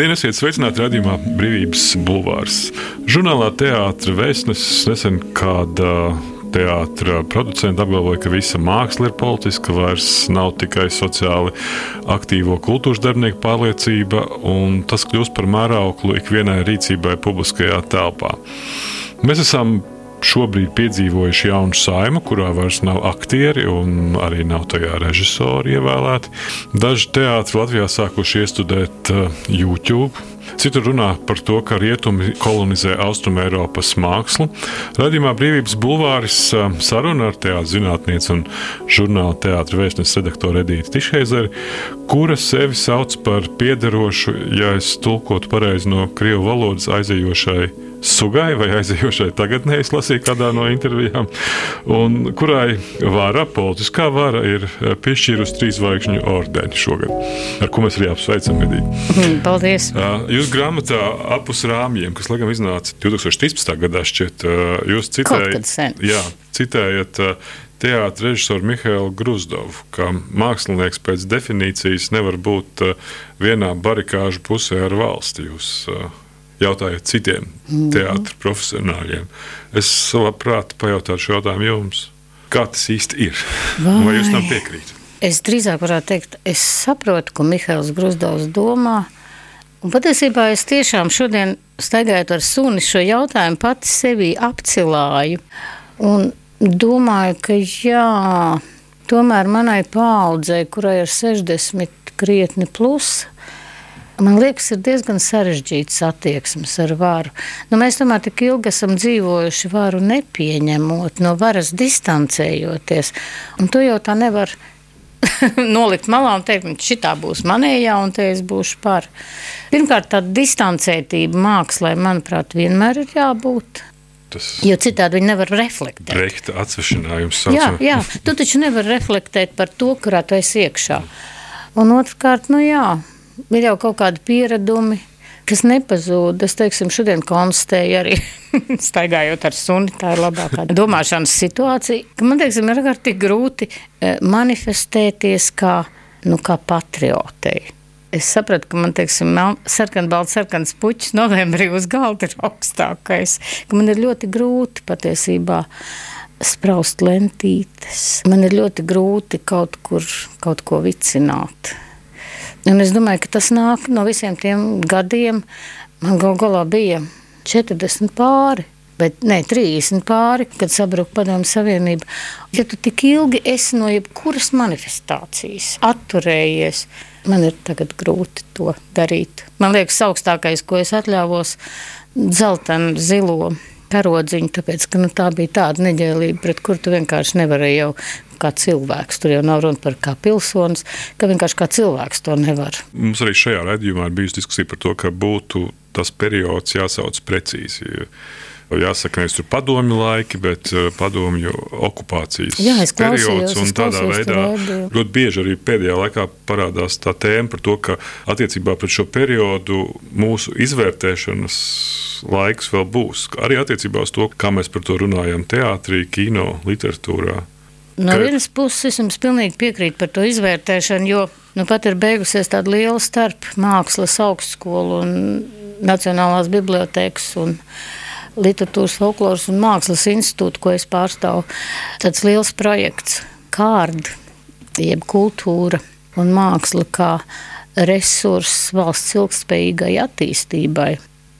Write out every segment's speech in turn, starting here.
Labdien, esiet sveicināti redzējumā Brīvības bulvārs. Žurnālā teātris vēstnesis nesen kāda teātris producents apgalvoja, ka visa māksla ir politiska, vairs nav tikai sociāli aktīvo kultūras darbinieku pārliecība, un tas kļūst par mērauklu ikvienai rīcībai publiskajā telpā. Mēs esam šobrīd piedzīvojuši jaunu saimu, kurā vairs nav aktieri un arī nav tajā režisori ievēlēti. Daži teātri Latvijā sākuši iestudēt uh, YouTube. Citur runā par to, ka rietumi kolonizē Austrumē Eiropas mākslu. Radījumā Brīvības bulvāris uh, saruna ar teātris zinātnieci un žurnāla teātris vēstnes redaktoru Edīti Tišheizeri, kura sevi sauc par piederošu, ja es tulkotu pareizi no krievu valodas aizējošai sugai vai aizējošai tagadnē, es lasīju kādā no intervijām, un kurai vara, politiskā vara, ir piešķīrusi trīs zvaigžņu ordeni šogad, ar ko mēs arī apsveicam Edīti. Paldies! Jūs grāmatā apus rāmjiem, kas laikam iznāca 2013. gadā šķiet, jūs citējat, jā, citējat teātris režisoru Mihālu Grusdovu, ka mākslinieks pēc definīcijas nevar būt vienā barikāžu pusē ar valsti. Jūs jautājiet citiem mm. teātris profesionāļiem. Es labprāt pajautātu šo jautājumu jums. Kā tas īsti ir? Vai, Vai jūs tam piekrītat? Es drīzāk varētu teikt, es saprotu, ko Mihāls Grusdovs domā. Un patiesībā es tiešām šodien staigājot ar suni šo jautājumu pati sevi apcilāju. Un domāju, ka jā, tomēr manai paudzei, kurai ir 60 krietni plus, Man liekas, ir diezgan sarežģīts attieksmes ar varu. Nu, mēs tomēr tik ilgi esam dzīvojuši varu nepieņemot, no varas distancējoties. Un to jau tā nevar nolikt malā un teikt, šī būs manējā, un te es būšu par. Pirmkārt, tā distancētība mākslā, manuprāt, vienmēr ir jābūt. Tas jo citādi viņi nevar reflektēt. Reikta atsvešanājums. Jā, jā, tu taču nevari reflektēt par to, kurā tu esi iekšā. Un otrkārt, nu jā, ir jau kaut kādi pieredumi, kas nepazūd. Es teiksim, šodien konstatēju arī staigājot ar suni, tā ir labākā domāšanas situācija. Man teiksim, ir ārkārtīgi grūti e, manifestēties kā, nu, kā patriotei. Es sapratu, ka man teiksim, sarkans, balts, sarkans puķis novembrī uz galda ir augstākais. Man ir ļoti grūti patiesībā spraust lentītes. Man ir ļoti grūti kaut kur kaut ko vicināt. Un es domāju, ka tas nāk no visiem tiem gadiem. Man gal galā bija 40 pāri. Bet ne 30 pāri, kad sabruka Padomju Savienība. Ja tu tik ilgi esi no jebkuras manifestācijas atturējies, man ir tagad grūti to darīt. Man liekas, augstākais, ko es atļāvos, dzeltenu, zilo karodziņu, tāpēc ka nu, tā bija tāda neģēlība, pret kuru tu vienkārši nevarēji jau kā cilvēks. Tur jau nav runa par kā pilsonis, ka vienkārši kā cilvēks to nevar. Mums arī šajā redzējumā ir bijusi diskusija par to, ka būtu tas periods jāsauc precīzi. Jāsaka, nevis padomju laiki, bet eh, padomju okupācijas Jā, periods. Tādā veidā ļoti bieži arī pēdējā laikā parādās tā tēma par to, ka attiecībā pret šo periodu mūsu izvērtēšanas laiks vēl būs. Arī attiecībā uz to, kā mēs par to runājam teātrī, kino, literatūrā. No ka... vienas puses es jums pilnīgi piekrītu par to izvērtēšanu, jo nu, pat ir beigusies tāda liela starp mākslas augstskolu un Nacionālās bibliotēkas un literatūras, folkloras un mākslas institūtu, ko es pārstāvu. Tāds liels projekts, kārda, jeb kultūra un māksla kā resurss valsts ilgspējīgai attīstībai.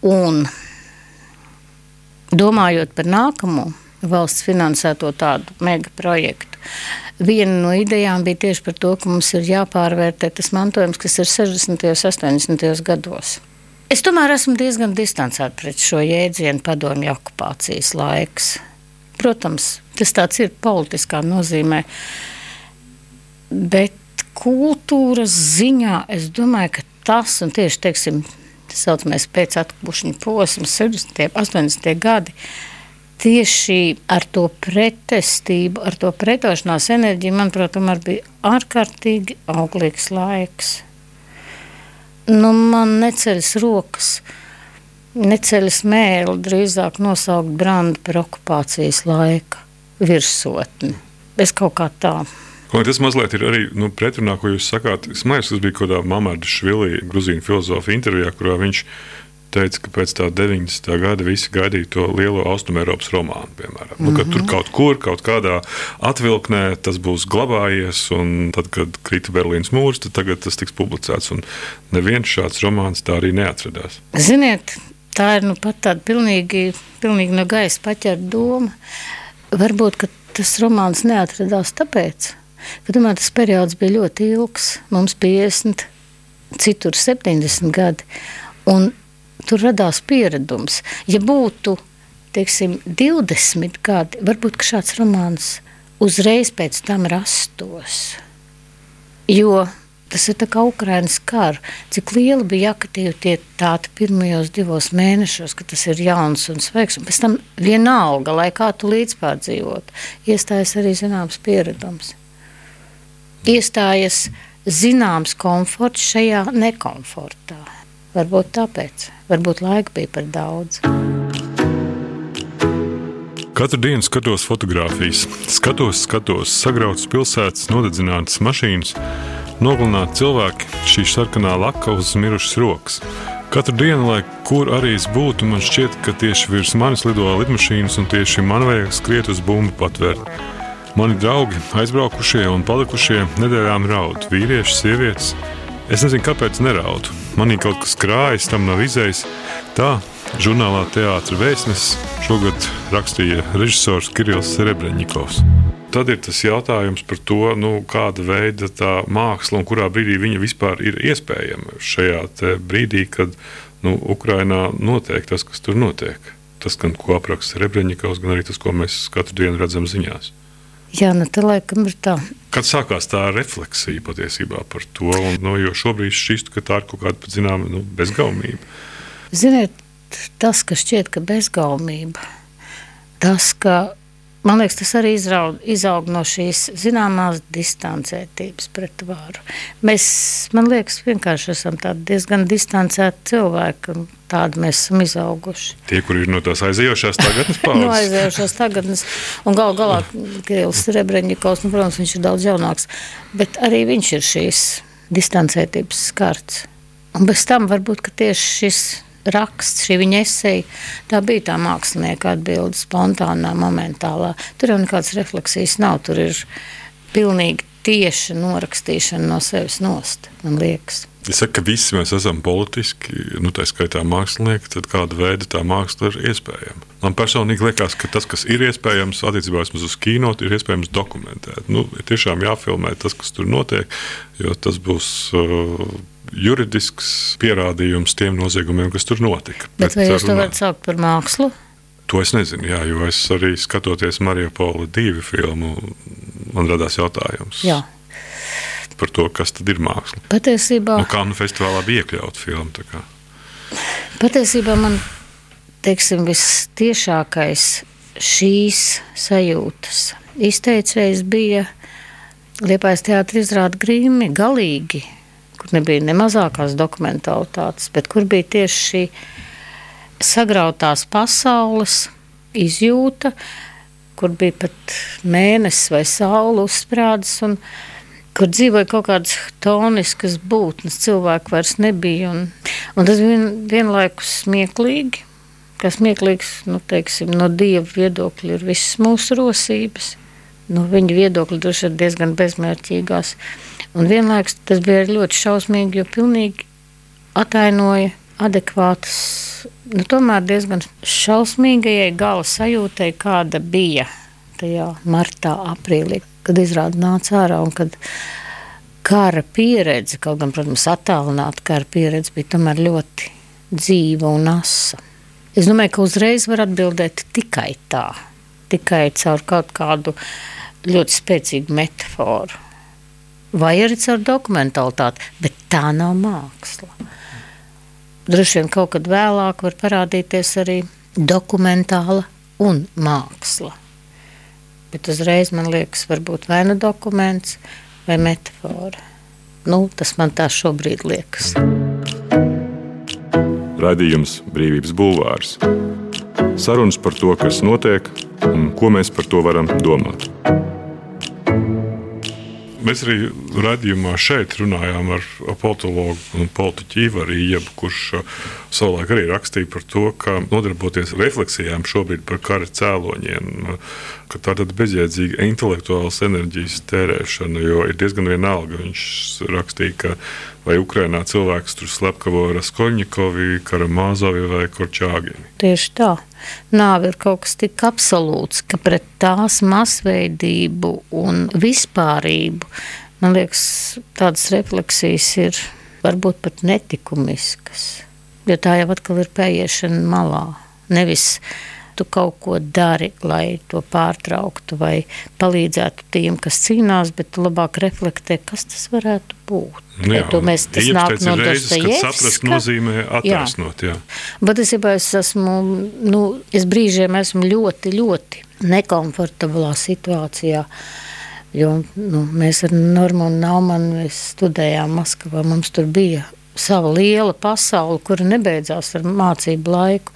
Un domājot par nākamo valsts finansēto tādu mega projektu, Viena no idejām bija tieši par to, ka mums ir jāpārvērtē tas mantojums, kas ir 60. un 80. gados. Es tomēr esmu diezgan distancēta pret šo jēdzienu padomju okupācijas laiks. Protams, tas tāds ir politiskā nozīmē, bet kultūras ziņā es domāju, ka tas un tieši teiksim, tas saucamais pēcatkušņu posms, 70. un 80. gadi, tieši ar to pretestību, ar to pretošanās enerģiju, manuprāt, tomēr bija ārkārtīgi auglīgs laiks. Nu, man neceļas rokas, neceļas mēli drīzāk nosaukt brandu par okupācijas laika virsotni. Es kaut kā tā. Kaut tas mazliet ir arī nu, pretrunā, ko jūs sakāt. Es domāju, tas bija kaut kādā Mamarda Švilī, Gruzīna filozofa intervijā, kurā viņš teica, ka pēc tā 90. gada visi gaidīja to lielo austrumēropas romānu, piemēram. Nu, mm -hmm. Tur kaut kur, kaut kādā atvilknē tas būs glabājies, un tad, kad krita Berlīnas mūrs, tad tagad tas tiks publicēts. Un neviens šāds romāns tā arī neatradās. Ziniet, tā ir nu pat tāda pilnīgi, pilnīgi no gaisa paķerta doma. Varbūt tas romāns neatradās tāpēc, ka tomēr tas periods bija ļoti ilgs. Mums 50, citur 70 gadi. Un tur radās pieredums. Ja būtu teiksim, 20 gadi, varbūt šāds romāns uzreiz pēc tam rastos. Jo tas ir kā Ukraiņas kara. Cik liela bija aktivitāte pirmajos divos mēnešos, kad tas ir jauns un svaigs. Un pēc tam vienalga, lai kā tu līdzpārdzīvot, iestājas arī zināms pieredums. Iestājas zināms komforts šajā nekomfortā. Varbūt tāpēc, varbūt laika bija par daudz. Katru dienu skatos fotogrāfijas, skatos, skatos, sagrautas pilsētas, nodedzinātas mašīnas, nogalināti cilvēki, šī sarkanā laka uz mirušas rokas. Katru dienu, lai kur arī es būtu, man šķiet, ka tieši virs manis lido lidmašīnas un tieši man vajag skriet uz bumbu patvērt. Mani draugi, aizbraukušie un palikušie, nedēļām raud - vīrieši, sievietes. Es nezinu, kāpēc neraudu. Manī kaut kas krājas, tam nav izējis. Tā žurnālā Teātris Vēstnesis šogad rakstīja režisors Kirillis Rebreņikovs. Tad ir tas jautājums par to, nu, kāda veida tā māksla un kurā brīdī viņa vispār ir iespējama šajā brīdī, kad nu, Ukrainā notiek tas, kas tur notiek. Tas, gan, ko apraksta Rebreņikovs, gan arī tas, ko mēs katru dienu redzam ziņās. Jā, nu tā laikam ir tā. Kad sākās tā refleksija patiesībā par to, un, no, jo šobrīd šķiet, ka tā ir kaut kāda zināma nu, bezgaumība. Ziniet, tas, kas šķiet, ka bezgaumība, tas, ka Man liekas, tas arī izraud, izaug no šīs zināmās distancētības pret varu. Mēs, man liekas, vienkārši esam diezgan distancēti cilvēki, tādi mēs esam izauguši. Tie, kur ir no tās aizējošās tagadnes paudzes. no aizējošās tagadnes, un gal galā Kirillis Rebreņikovs, nu, protams, viņš ir daudz jaunāks, bet arī viņš ir šīs distancētības skarts. Un bez tam varbūt, tieši šis raksts, šī viņa esēja, tā bija tā mākslinieka atbilde, spontānā, momentālā. Tur jau nekādas refleksijas nav. Tur ir pilnīgi tieša norakstīšana no sevis nost, man liekas. Es saku, ka visi mēs esam politiski, nu, tā skaitā mākslinieki, tad kāda veida tā māksla ir iespējama. Man personīgi liekas, ka tas, kas ir iespējams, attiecībā uz kino, ir iespējams dokumentēt. Nu, ir tiešām jāfilmē tas, kas tur notiek, jo tas būs. Uh, juridisks pierādījums tiem noziegumiem, kas tur notika. Bet, Bet vai jūs to varat saukt par mākslu? To es nezinu, jā, jo es arī skatoties Marija Paula divu filmu, man radās jautājums. Jā. Par to, kas tad ir māksla. Patiesībā. Nu, kā nu festivālā bija iekļauta filma? Patiesībā man teiksim, vistiešākais šīs sajūtas izteicējs bija Liepais teātris izrāda grīmi galīgi kur nebija ne mazākās dokumentālitātes, bet kur bija tieši šī sagrautās pasaules izjūta, kur bija pat mēnesis vai saule uzsprādzis, un kur dzīvoja kaut kādas toniskas būtnes, cilvēku vairs nebija. Un, un tas bija vienlaikus smieklīgi, kas smieklīgs nu, teiksim, no dieva viedokļa ir visas mūsu rosības. No viņa viedokļa droši vien diezgan bezmērķīgās. Un vienlaikus tas bija ļoti šausmīgi, jo pilnīgi atainoja adekvātas, nu, tomēr diezgan šausmīgajai gala sajūtai, kāda bija tajā martā, aprīlī, kad izrāda nāca ārā un kad kara pieredze, kaut gan, protams, attālināta kara pieredze, bija tomēr ļoti dzīva un asa. Es domāju, ka uzreiz var atbildēt tikai tā, tikai caur kaut kādu ļoti spēcīgu metaforu vai arī caur dokumentālitāti, bet tā nav māksla. Droši vien kaut kad vēlāk var parādīties arī dokumentāla un māksla. Bet uzreiz man liekas, varbūt vai nu dokuments vai metāfora. Nu, tas man tā šobrīd liekas. Radījums Brīvības Bulvārs. Sarunas par to, kas notiek un ko mēs par to varam domāt. Mēs arī radījumā šeit runājām ar politologu un politiķu Ivariju, kurš savulaik arī rakstīja par to, ka nodarboties refleksijām šobrīd par kara cēloņiem, ka tā ir bezjēdzīga intelektuālas enerģijas tērēšana, jo ir diezgan vienalga. Viņš rakstīja, ka vai Ukrainā cilvēks tur slepkavo Raskolņikovi, Karamāzovi vai Korčāgini. Tieši tā. Nāve ir kaut kas tik absolūts, ka pret tās masveidību un vispārību, man liekas, tādas refleksijas ir varbūt pat netikumiskas. Jo tā jau atkal ir pēiešana malā. Nevis tu kaut ko dari, lai to pārtrauktu, vai palīdzētu tiem, kas cīnās, bet tu labāk reflektē, kas tas varētu būt. Nu jā, to mēs tas nāk no Dostojevska. Saprast nozīmē attaisnot, jā. jā. Bet es, es esmu, nu, es brīžiem esmu ļoti, ļoti nekomfortablā situācijā. Jo nu, mēs ar Normānu Naumanu studējām Maskavā. Mums tur bija sava liela pasaule, kura nebeidzās ar mācību laiku.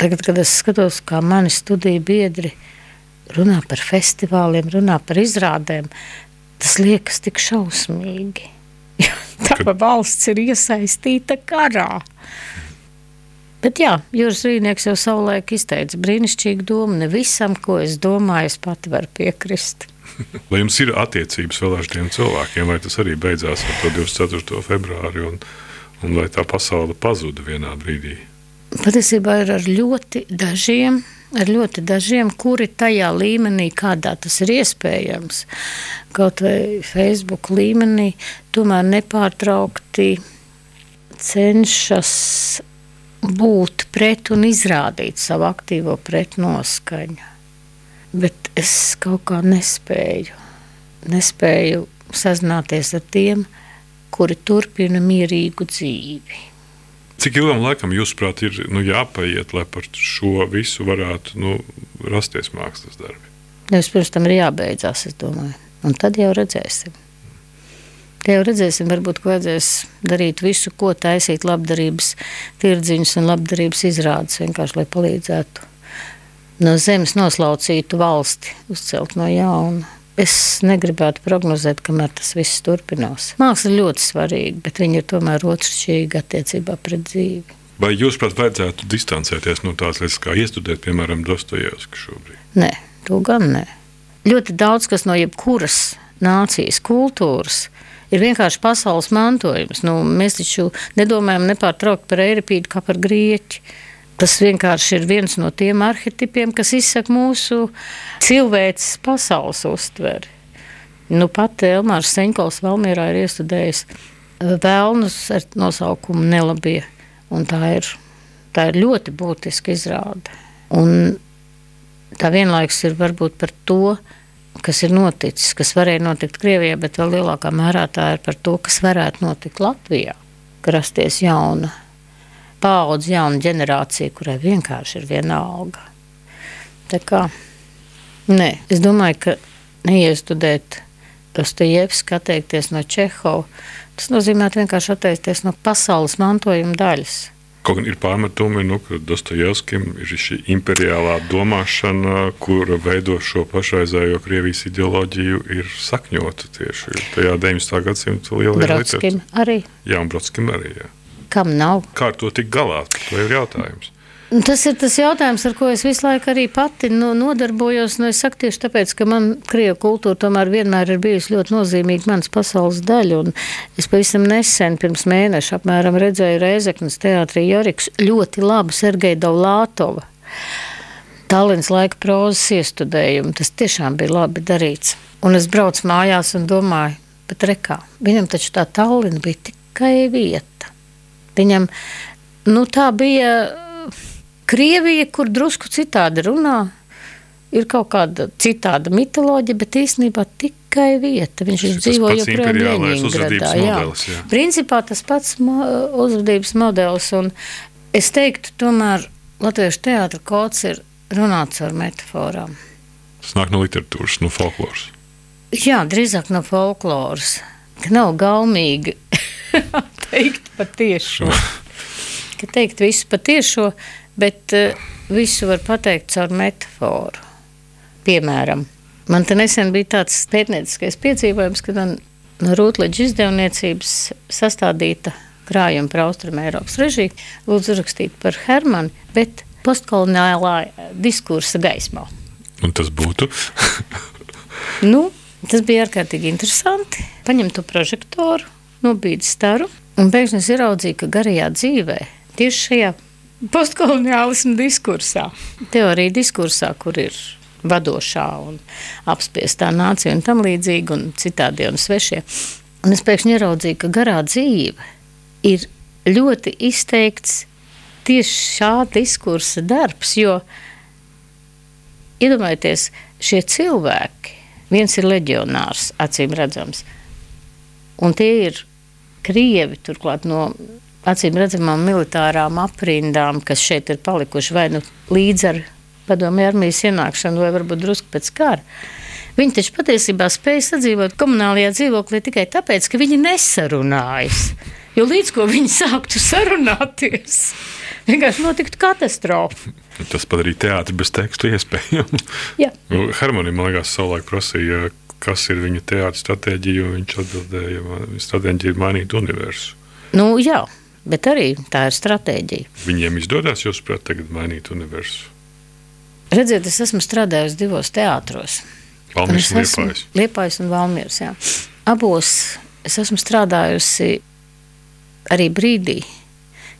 Tagad, kad es skatos, kā mani studiju biedri runā par festivāliem, runā par izrādēm, tas liekas tik šausmīgi. Tā valsts ir iesaistīta karā. Bet jā, Juris Rīnieks jau savulaik izteica brīnišķīgu domu. Ne visam, ko es domāju, es pati varu piekrist. Vai jums ir attiecības vēl ar tiem cilvēkiem, vai tas arī beidzās ar to 24. februāri, un, un vai tā pasaule pazuda vienā brīdī? patiesībā ir ar ļoti dažiem. Ar ļoti dažiem, kuri tajā līmenī, kādā tas ir iespējams, kaut vai Facebook līmenī, tomēr nepārtraukti cenšas būt pret un izrādīt savu aktīvo pretnoskaņu. Bet es kaut kā nespēju, nespēju sazināties ar tiem, kuri turpina mierīgu dzīvi. Cik ilgam laikam, jūsuprāt, ir nu, jāpaiet, lai par šo visu varētu nu, rasties mākslas darbi? Vispirms tam ir jābeidzās, es domāju. Un tad jau redzēsim. Te jau redzēsim, varbūt vajadzēs darīt visu, ko taisīt labdarības tirdziņus un labdarības izrādes, vienkārši lai palīdzētu no zemes noslaucītu valsti uzcelt no jauna. Es negribētu prognozēt, kamēr tas viss turpinās. Māksla ir ļoti svarīga, bet viņa ir tomēr otršķirīga attiecībā pret dzīvi. Vai jūs, prāt, vajadzētu distancēties no tādas lietas, kā iestudēt, piemēram, Dostojevski šobrīd? Nē, to gan nē. Ļoti daudz kas no jebkuras nācijas kultūras ir vienkārši pasaules mantojums. Nu, mēs taču nedomājam nepārtraukti par Eiripīdu kā par grieķu. Tas vienkārši ir viens no tiem arhetipiem, kas izsaka mūsu cilvēces pasaules uztveri. Nu, pat Elmārs Senkols Valmierā ir iestudējis vēlnus ar nosaukumu Nelabie, un tā ir, tā ir ļoti būtiska izrāde. Un tā vienlaikus ir varbūt par to, kas ir noticis, kas varēja notikt Krievijā, bet vēl lielākā mērā tā ir par to, kas varētu notikt Latvijā, ka rasties jauna paudze, jauna ģenerācija, kurai vienkārši ir viena alga. Tā kā, nē, es domāju, ka neiestudēt Dostojevski, atteikties no Čehova, tas nozīmē vienkārši atteikties no pasaules mantojuma daļas. Kaut gan ir pārmetumi, nu, ka Dostojevskim ir šī imperiālā domāšana, kura veido šo pašreizējo Krievijas ideoloģiju, ir sakņota tieši tajā 19. gadsimta lielajā Brodskim arī. Jā, un Brodskim arī. Jā kam nav. Kā ar to tikt galā? Tas ir jautājums. Tas ir tas jautājums, ar ko es visu laiku arī pati nu, nodarbojos. Nu, es saku tieši tāpēc, ka man krievu kultūra tomēr vienmēr ir bijusi ļoti nozīmīga manas pasaules daļa. Un es pavisam nesen, pirms mēneša, apmēram redzēju Reizeknas teātrī Joriks ļoti labu Sergeju Dovlātovu. Tallinas laika prozas iestudējumu. Tas tiešām bija labi darīts. Un es braucu mājās un domāju, bet rekā, viņam taču tā Tallina bija tikai vieta. Viņam nu, tā bija Krievija, kur drusku citādi runā. Ir kaut kāda citāda mitoloģija, bet īstenībā tikai vieta. Viņš ir dzīvo joprojām Leņņģeradā. Jā. Modelis, jā. Principā tas pats uzvedības modelis. Un es teiktu, tomēr Latviešu teātra kods ir runāts ar metaforām. Tas nāk no literatūras, no folkloras. Jā, drīzāk no folkloras. Nav gaumīgi teikt patiešo. Ka teikt visu patiešo, bet uh, visu var pateikt caur metaforu. Piemēram, Man te nesen bija tāds pētnieciskais piedzīvojums, kad man Rūtleģa izdevniecības sastādīta krājuma par Austrumu Eiropas režiju, lūdzu uzrakstīt par Hermanu, bet postkoloniālā diskursa gaismā. Un tas būtu? nu, tas bija ārkārtīgi interesanti. Paņemt to prožektoru, nobīdi staru, un pēkšņi es ieraudzīju, ka garajā dzīvē tieši šajā postkoloniālismu diskursā, teorija diskursā, kur ir vadošā un apspiestā nācija un tam līdzīgi, un citādi un svešie. Un es pēkšņi ieraudzīju, ka garā dzīve ir ļoti izteikts tieši šā diskursa darbs, jo iedomājieties, šie cilvēki, viens ir leģionārs, acīm redzams, un tie ir krievi, turklāt no acīm redzamām militārām aprindām, kas šeit ir palikuši vai nu līdz ar padomju armijas ienākšanu, vai varbūt drusku pēc kara. Viņi taču patiesībā spēja sadzīvot komunālajā dzīvoklī tikai tāpēc, ka viņi nesarunājas. Jo līdz ko viņi sāktu sarunāties, vienkārši notiktu katastrofa. Tas padarīja teātri bez tekstu iespējamu. Nu, Harmonija, man liekas, savulaik prasīja, kas ir viņa teātris stratēģija, jo viņš atbildēja, ka stratēģija ir mainīt universu. Nu, jā, bet arī tā ir stratēģija. Viņiem izdodas, jūs prāt, tagad mainīt universu? Redziet, es esmu strādājusi divos teātros. Valmīrs un Liepājs. Liepājs un Valmīrs, jā. Abos es esmu strādājusi arī brīdī,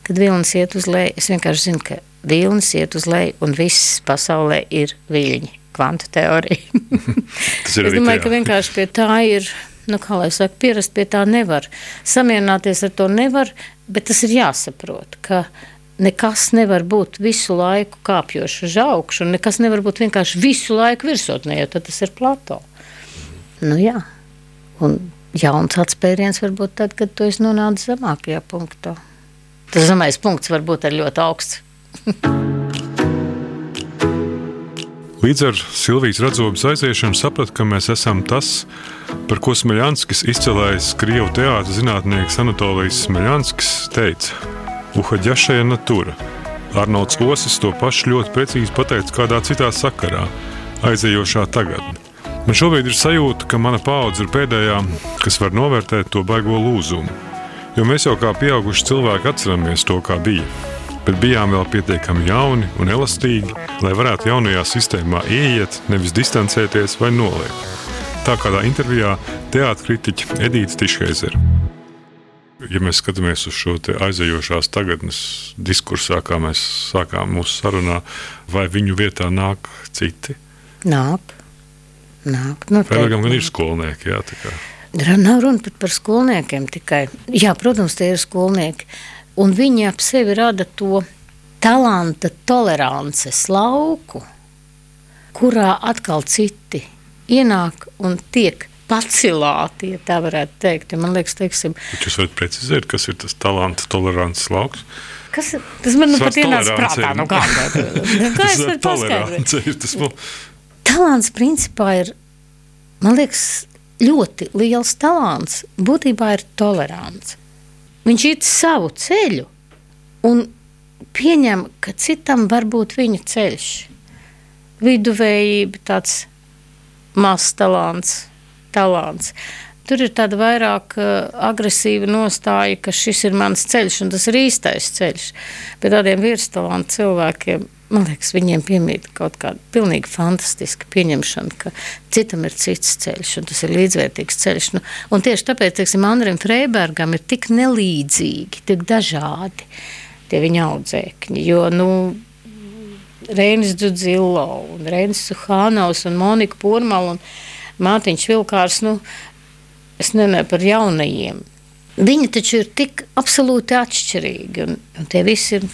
kad vilnis iet uz leju. Es vienkārši zinu, ka vilnis iet uz leju un viss pasaulē ir viļņi. Kvantu teorija. Tas ir es domāju, ka vienkārši pie tā ir nu, kā lai saka, pierast pie tā nevar. Samierināties ar to nevar, bet tas ir jāsaprot, ka nekas nevar būt visu laiku kāpjošs uz augšu, un nekas nevar būt vienkārši visu laiku virsotnē, jo tas ir plato. Nu, jā. un jauns atspēriens var būt tad, kad tu esi nonācis zemākajā punktā. Tas zemais punkts var būt arī ļoti augsts. Līdz ar Silvijas Radzobas aiziešanu sapratu, ka mēs esam tas, par ko Smeļanskis izcēlējis Krievu teātris zinātnieks Anatolijas Smeļanskis teica – Uhaģašajā natūra. Arnolds Osis to pašu ļoti precīzi pateica kādā citā sakarā, aizejošā tagadnē. Man šobrīd ir sajūta, ka mana paudze ir pēdējā, kas var novērtēt to baigo lūzumu. Jo mēs jau kā pieauguši cilvēki atceramies to, kā bija. Bet bijām vēl pietiekami jauni un elastīgi, lai varētu jaunajā sistēmā ieiet, nevis distancēties vai noliekt. Tā kādā intervijā teātris kritiķa Edīte Tišheizera ja mēs skatāmies uz šo aizejošās tagadnes diskursā, kā mēs sākām mūsu sarunā, vai viņu vietā nāk citi? Nāk. Nāk. Nu, Pēdējām gan ir skolnieki. Jā, Nav runa par skolniekiem tikai. Jā, protams, tie ir skolnieki. Un viņi ap sevi rada to talanta tolerances lauku, kurā atkal citi ienāk un tiek pacilāti, ja tā varētu teikt. Man liekas, teiksim, Bet jūs varat precizēt, kas ir tas talanta tolerants lauks? Kas, tas man nu pat ienāca prātā. Nu, kā, kā es varu paskaidrot? Talants principā ir, man liekas, ļoti liels talants. Būtībā ir tolerants. Viņš iet savu ceļu un pieņem, ka citam var būt viņa ceļš. Viduvējība, tāds mazs talants, talants. Tur ir tāda vairāk uh, agresīva nostāja, ka šis ir mans ceļš un tas ir īstais ceļš. Bet tādiem virstalantu cilvēkiem, man liekas, viņiem piemīt kaut kāda pilnīgi fantastiska pieņemšana, ka citam ir cits ceļš un tas ir līdzvērtīgs ceļš. Nu, un tieši tāpēc, teiksim, Andriem Freibergam ir tik nelīdzīgi, tik dažādi tie viņa audzēkņi, jo, nu, Reinis Dudzilo un Reinis Suhānaus un Monika Purmala un Mātiņš Vilkārs, nu, es nenēju par jaunajiem. Viņi taču ir tik absolūti atšķirīgi, un, un tie visi ir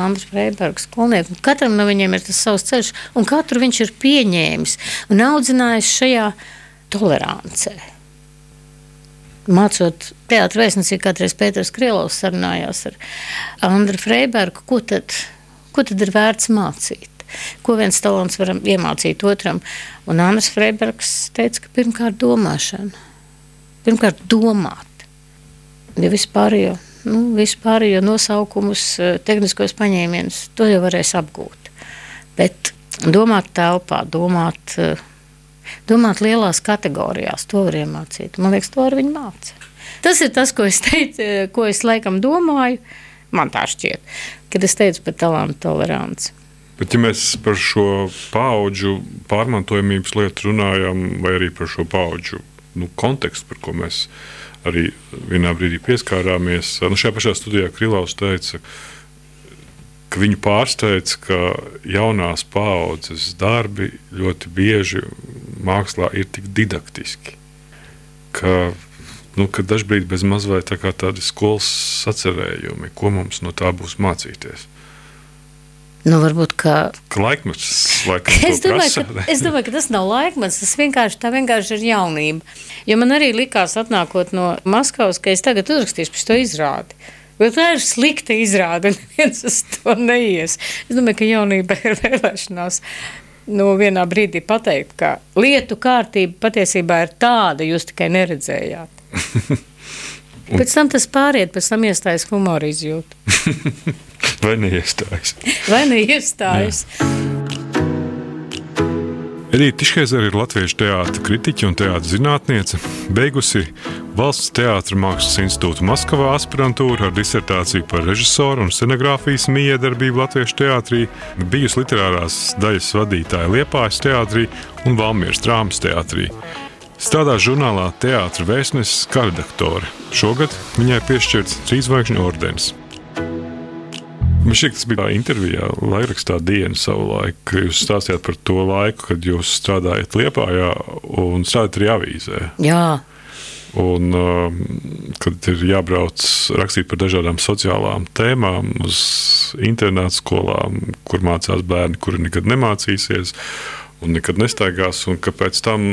Andris Freibergs skolnieki. Katram no viņiem ir tas savs ceļš, un katru viņš ir pieņēmis un audzinājis šajā tolerancē. Mācot teātrus vēstniecību, kādreiz Pēters Krielovs sarunājās ar Andru Freibergu, ko tad, ko tad ir vērts mācīt ko viens talants var iemācīt otram. Un Anna Freibergs teica, ka pirmkārt domāšana, pirmkārt domāt, ja vispārējo, nu, vispārējo nosaukumus, eh, tehniskos paņēmienus, to jau varēs apgūt. Bet domāt telpā, domāt uh, Domāt lielās kategorijās, to var iemācīt. Man liekas, to arī viņi māca. Tas ir tas, ko es teicu, ko es laikam domāju. Man tā šķiet, kad es teicu par talantu toleranci. Bet, ja mēs par šo paudžu pārmantojamības lietu runājam, vai arī par šo paudžu nu, kontekstu, par ko mēs arī vienā brīdī pieskārāmies, nu, šajā pašā studijā Krilaus teica, ka viņu pārsteidz, ka jaunās paaudzes darbi ļoti bieži mākslā ir tik didaktiski, ka nu, ka dažkārt bez mazliet tā tādi skolas sacerējumi, ko mums no tā būs mācīties. Nu, varbūt ka... laikmets laikam es, domāju, ka, es domāju, ka tas nav laikmets, tas vienkārši, vienkārši ir jaunība. Jo man arī likās, atnākot no Maskavas, ka es tagad uzrakstīšu par to izrādi. Bet tā ir slikta izrāde, neviens uz to neies. Es domāju, ka jaunība ir vēlēšanās nu, vienā brīdī pateikt, ka lietu kārtība patiesībā ir tāda, jūs tikai neredzējāt. Un... Pēc tam tas pāriet, pēc tam iestājas humora izjūta. Vai neiestājas? Vai neiestājas? Edita Tiškēzera ir latviešu teātris kritiķe un teātris zinātniece, beigusi Valsts teātris mākslas institūtu Maskavā aspirantūru ar disertāciju par režisoru un scenogrāfijas miedarbību latviešu teātrī, bijusi literārās daļas vadītāja Liepājas teātrī un Valmieras drāmas teātrī. Strādā žurnālā Teātris vēstnesis kā redaktore. Šogad viņai piešķirts trīsvaigžņu ordenis. Man šķiet, tas bija intervijā, laikrakstā diena savulaik, kad jūs stāstījāt par to laiku, kad jūs strādājat Liepājā un strādājat arī avīzē. Jā. Un, um, kad ir jābrauc rakstīt par dažādām sociālām tēmām, uz internāta skolām, kur mācās bērni, kuri nekad nemācīsies un nekad nestaigās. Un kāpēc tam,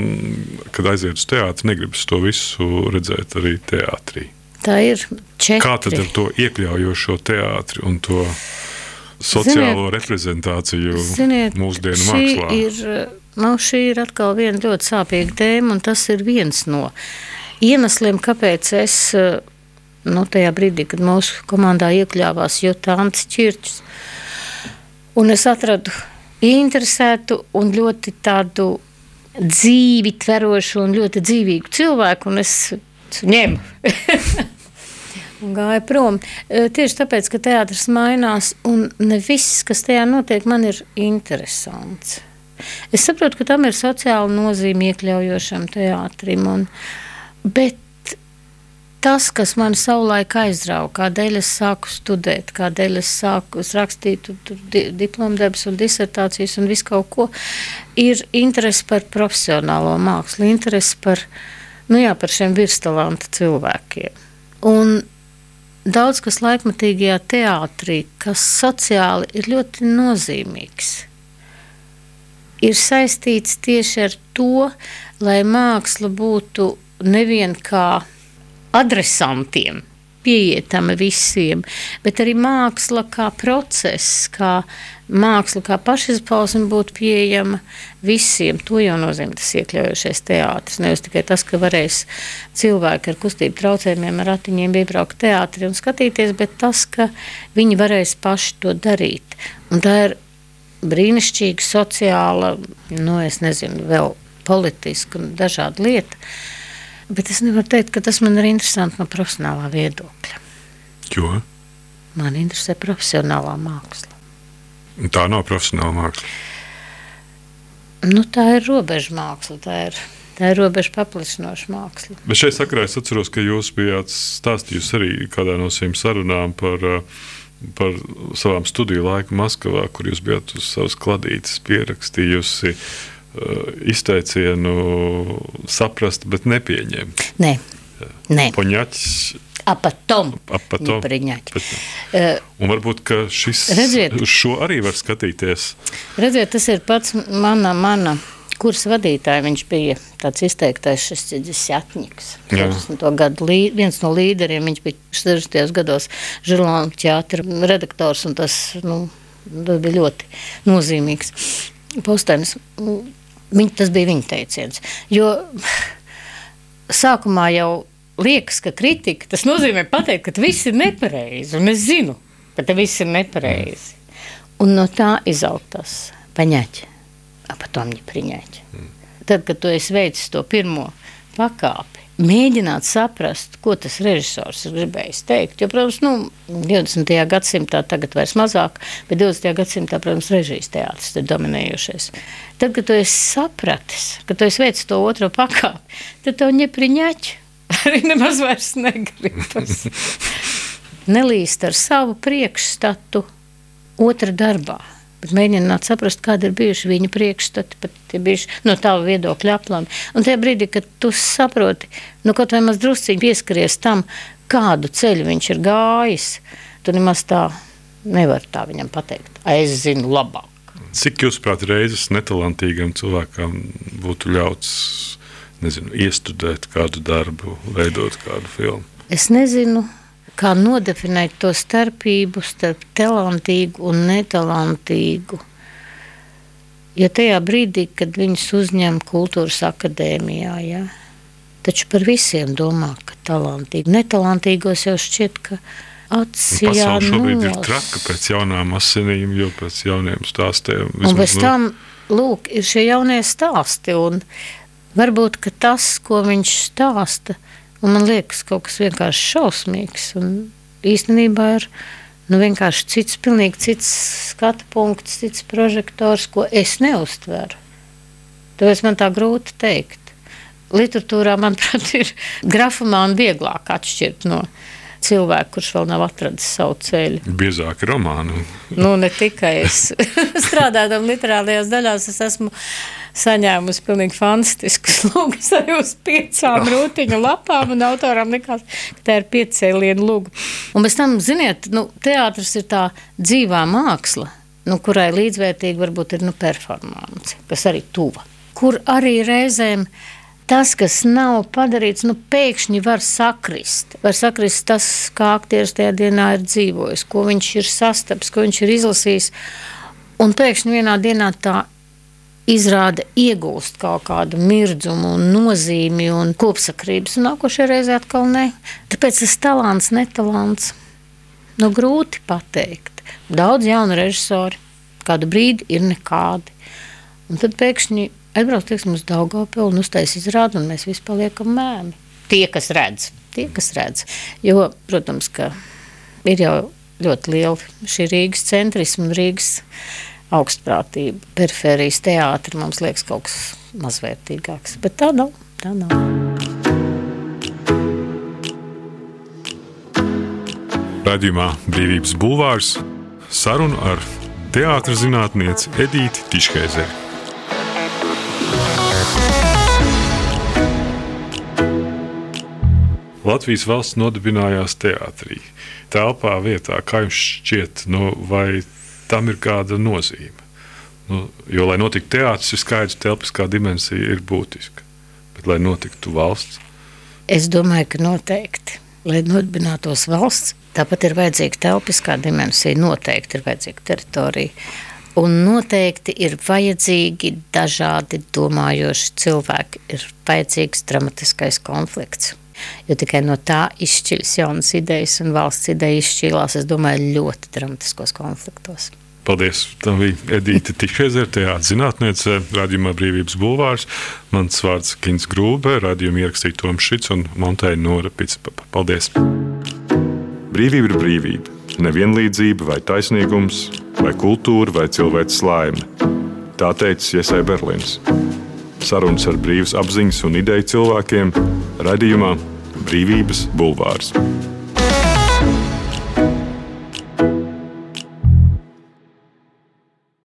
kad aiziet uz teātri, negribas to visu redzēt arī teātrī? Tā ir četri. Kā tad ar to iekļaujošo teātri un to sociālo ziniet, reprezentāciju ziniet, mūsdienu mākslā? Ir, nu, šī ir atkal viena ļoti sāpīga tēma, un tas ir viens no iemesliem, kāpēc es nu, tajā brīdī, kad mūsu komandā iekļāvās Jotāns Čirčs, un es atradu interesētu un ļoti tādu dzīvi tverošu un ļoti dzīvīgu cilvēku, un es ņemu. un gāju prom. E, tieši tāpēc, ka teātris mainās, un ne viss, kas tajā notiek, man ir interesants. Es saprotu, ka tam ir sociāla nozīme iekļaujošam teātrim, un, bet tas, kas man savulaik aizrauga, kādēļ es sāku studēt, kādēļ es sāku es rakstīt di diplomdarbus un disertācijas un visu kaut ko, ir interese par profesionālo mākslu, interese par, nu jā, par šiem virstalanta cilvēkiem. Un daudz kas laikmatīgajā teātrī, kas sociāli ir ļoti nozīmīgs, ir saistīts tieši ar to, lai māksla būtu nevien kā adresantiem, pieejama visiem, bet arī māksla kā process, kā māksla kā pašizpausme būtu pieejama visiem. To jau nozīmē tas iekļaujošais teātris. Nevis tikai tas, ka varēs cilvēki ar kustību traucējumiem, ar ratiņiem iebraukt teātrī un skatīties, bet tas, ka viņi varēs paši to darīt. Un tā ir brīnišķīga sociāla, nu, es nezinu, vēl politiska un dažāda lieta. Bet es nevaru teikt, ka tas man ir interesanti no profesionālā viedokļa. Jo? Man interesē profesionālā māksla. Tā nav profesionāla māksla. Nu, tā ir robeža māksla. Tā ir, tā ir robeža paplašinoša māksla. Bet šeit sakarā es atceros, ka jūs bijāt stāstījusi arī kādā no šīm sarunām par, par savām studiju laiku Maskavā, kur jūs bijāt uz savas kladītes pierakstījusi Eh, izteicienu saprast, bet nepieņemt. Nē, Nē. Poņaķis. A потом, a потом. принять. Uh, un varbūt šis, redziet, uz šo arī var skatīties. Redziet, tas ir pats mana, mana kursa vadītāja. Viņš bija tāds izteiktais šis gadu lī, viens no līderiem. Viņš bija 60. gados žurnāla teātra redaktors, un tas, nu, tas bija ļoti nozīmīgs postenis. Viņa, tas bija viņa teiciens. Jo sākumā jau liekas, ka kritika tas nozīmē pateikt, ka viss ir nepareizi. Un es zinu, ka tas viss ir nepareizi. Un no tā izaug tas paņēķi, apatomņi priņēķi. Mm. Tad, kad tu esi veicis to pirmo pakāpi, mēģināt saprast, ko tas režisors ir gribējis teikt. Jo, protams, nu, 20. gadsimtā tagad vairs mazāk, bet 20. gadsimtā, protams, režijas teātris ir dominējošais. Tad, kad tu esi sapratis, ka tu esi veicis to otro pakāpi, tad tev ņepriņaķi arī nemaz vairs negribas. Nelīst ar savu priekšstatu otra darbā bet mēģināt saprast, kāda ir bijuši viņa priekšstati, pat ir bijuši no tava viedokļa aplami. Un tajā brīdī, kad tu saproti, nu kaut vai maz drusciņi pieskaries tam, kādu ceļu viņš ir gājis, tu nemaz tā nevar tā viņam pateikt. Es zinu labāk. Cik jūs, prāt, reizes netalantīgam cilvēkam būtu ļauts nezinu, iestudēt kādu darbu, veidot kādu filmu? Es nezinu, kā nodefinēt to starpību starp talantīgu un netalantīgu. Jo tajā brīdī, kad viņus uzņem kultūras akadēmijā, ja, taču par visiem domā, ka talantīgi. Netalantīgos jau šķiet, ka atsijā Pasaule šobrīd nos. ir traka pēc jaunām asinīm, jo pēc jauniem stāstiem. Vismaz, un pēc tam, lūk, ir šie jaunie stāsti, un varbūt, ka tas, ko viņš stāsta, Un man liekas, kaut kas vienkārši šausmīgs. Un īstenībā ir nu, vienkārši cits, pilnīgi cits skatu punkts, cits prožektors, ko es neuztveru. Tāpēc man tā grūti pateikt. Literatūrā, manuprāt, ir grafomāni vieglāk atšķirt no cilvēka, kurš vēl nav atradzis savu ceļu. Biezāki romāni. nu, ne tikai es strādājot literārajās daļās, es esmu saņēmusi pilnīgi fantastiskus lūgus arī uz piecām rūtiņu lapām, un autoram likās, ka tā ir piecēlienu lūga. Un bez tam, ziniet, nu, teātris ir tā dzīvā māksla, nu, kurai līdzvērtīgi varbūt ir nu, performance, kas arī tuva, kur arī reizēm tas, kas nav padarīts, nu, pēkšņi var sakrist. Var sakrist tas, kā aktieris tajā dienā ir dzīvojis, ko viņš ir sastapis, ko viņš ir izlasījis. Un pēkšņi vienā dienā tā izrāda iegūst kaut kādu mirdzumu, un nozīmi un kopsakrības, un nākošajā reizē atkal ne. Tāpēc tas talants, netalants, nu, grūti pateikt. Daudz jaunu režisoru kādu brīdi ir nekādi. Un tad pēkšņi aizbrauc teiksim, uz Daugopilu un uztais izrādi, un mēs visi paliekam mēmi. Tie, kas redz, tie, kas redz. Jo, protams, ka ir jau ļoti liela šī Rīgas centrisma un Rīgas augstprātība, perifērijas teātris mums liekas kaut kas mazvērtīgāks. Bet tā nav. Tā nav. Radījumā Brīvības Bulvārs saruna ar teātris zinātnieci Edīti Tiškeizeri. Latvijas valsts nodibinājās teātrī. Telpā vietā, kā jums šķiet, nu, vai tam ir kāda nozīme. Nu, jo, lai notiktu teātris, ir skaidrs, ka telpiskā dimensija ir būtiska. Bet, lai notiktu valsts, es domāju, ka noteikti. Lai nodibinātos valsts, tāpat ir vajadzīga telpiskā dimensija, noteikti ir vajadzīga teritorija. Un noteikti ir vajadzīgi dažādi domājoši cilvēki, ir vajadzīgs dramatiskais konflikts. Jo tikai no tā izšķiras jaunas idejas, un valsts ideja izšķīlās, es domāju, ļoti dramatiskos konfliktos. Paldies! Tā bija Edīte Tišēzere, teātris zinātniece, radījumā Brīvības bulvārs. Mans vārds Kins Grūbe, radījumu ierakstīja Toms Šits un Monteja Nora Pitsapapa. Paldies! Brīvība ir brīvība. Nevienlīdzība vai taisnīgums, vai kultūra vai cilvēks laime. Tā teica Iesai Berlīns. Sarunas ar brīvas apziņas un ideju cilvēkiem radījumā Brīvības bulvārs.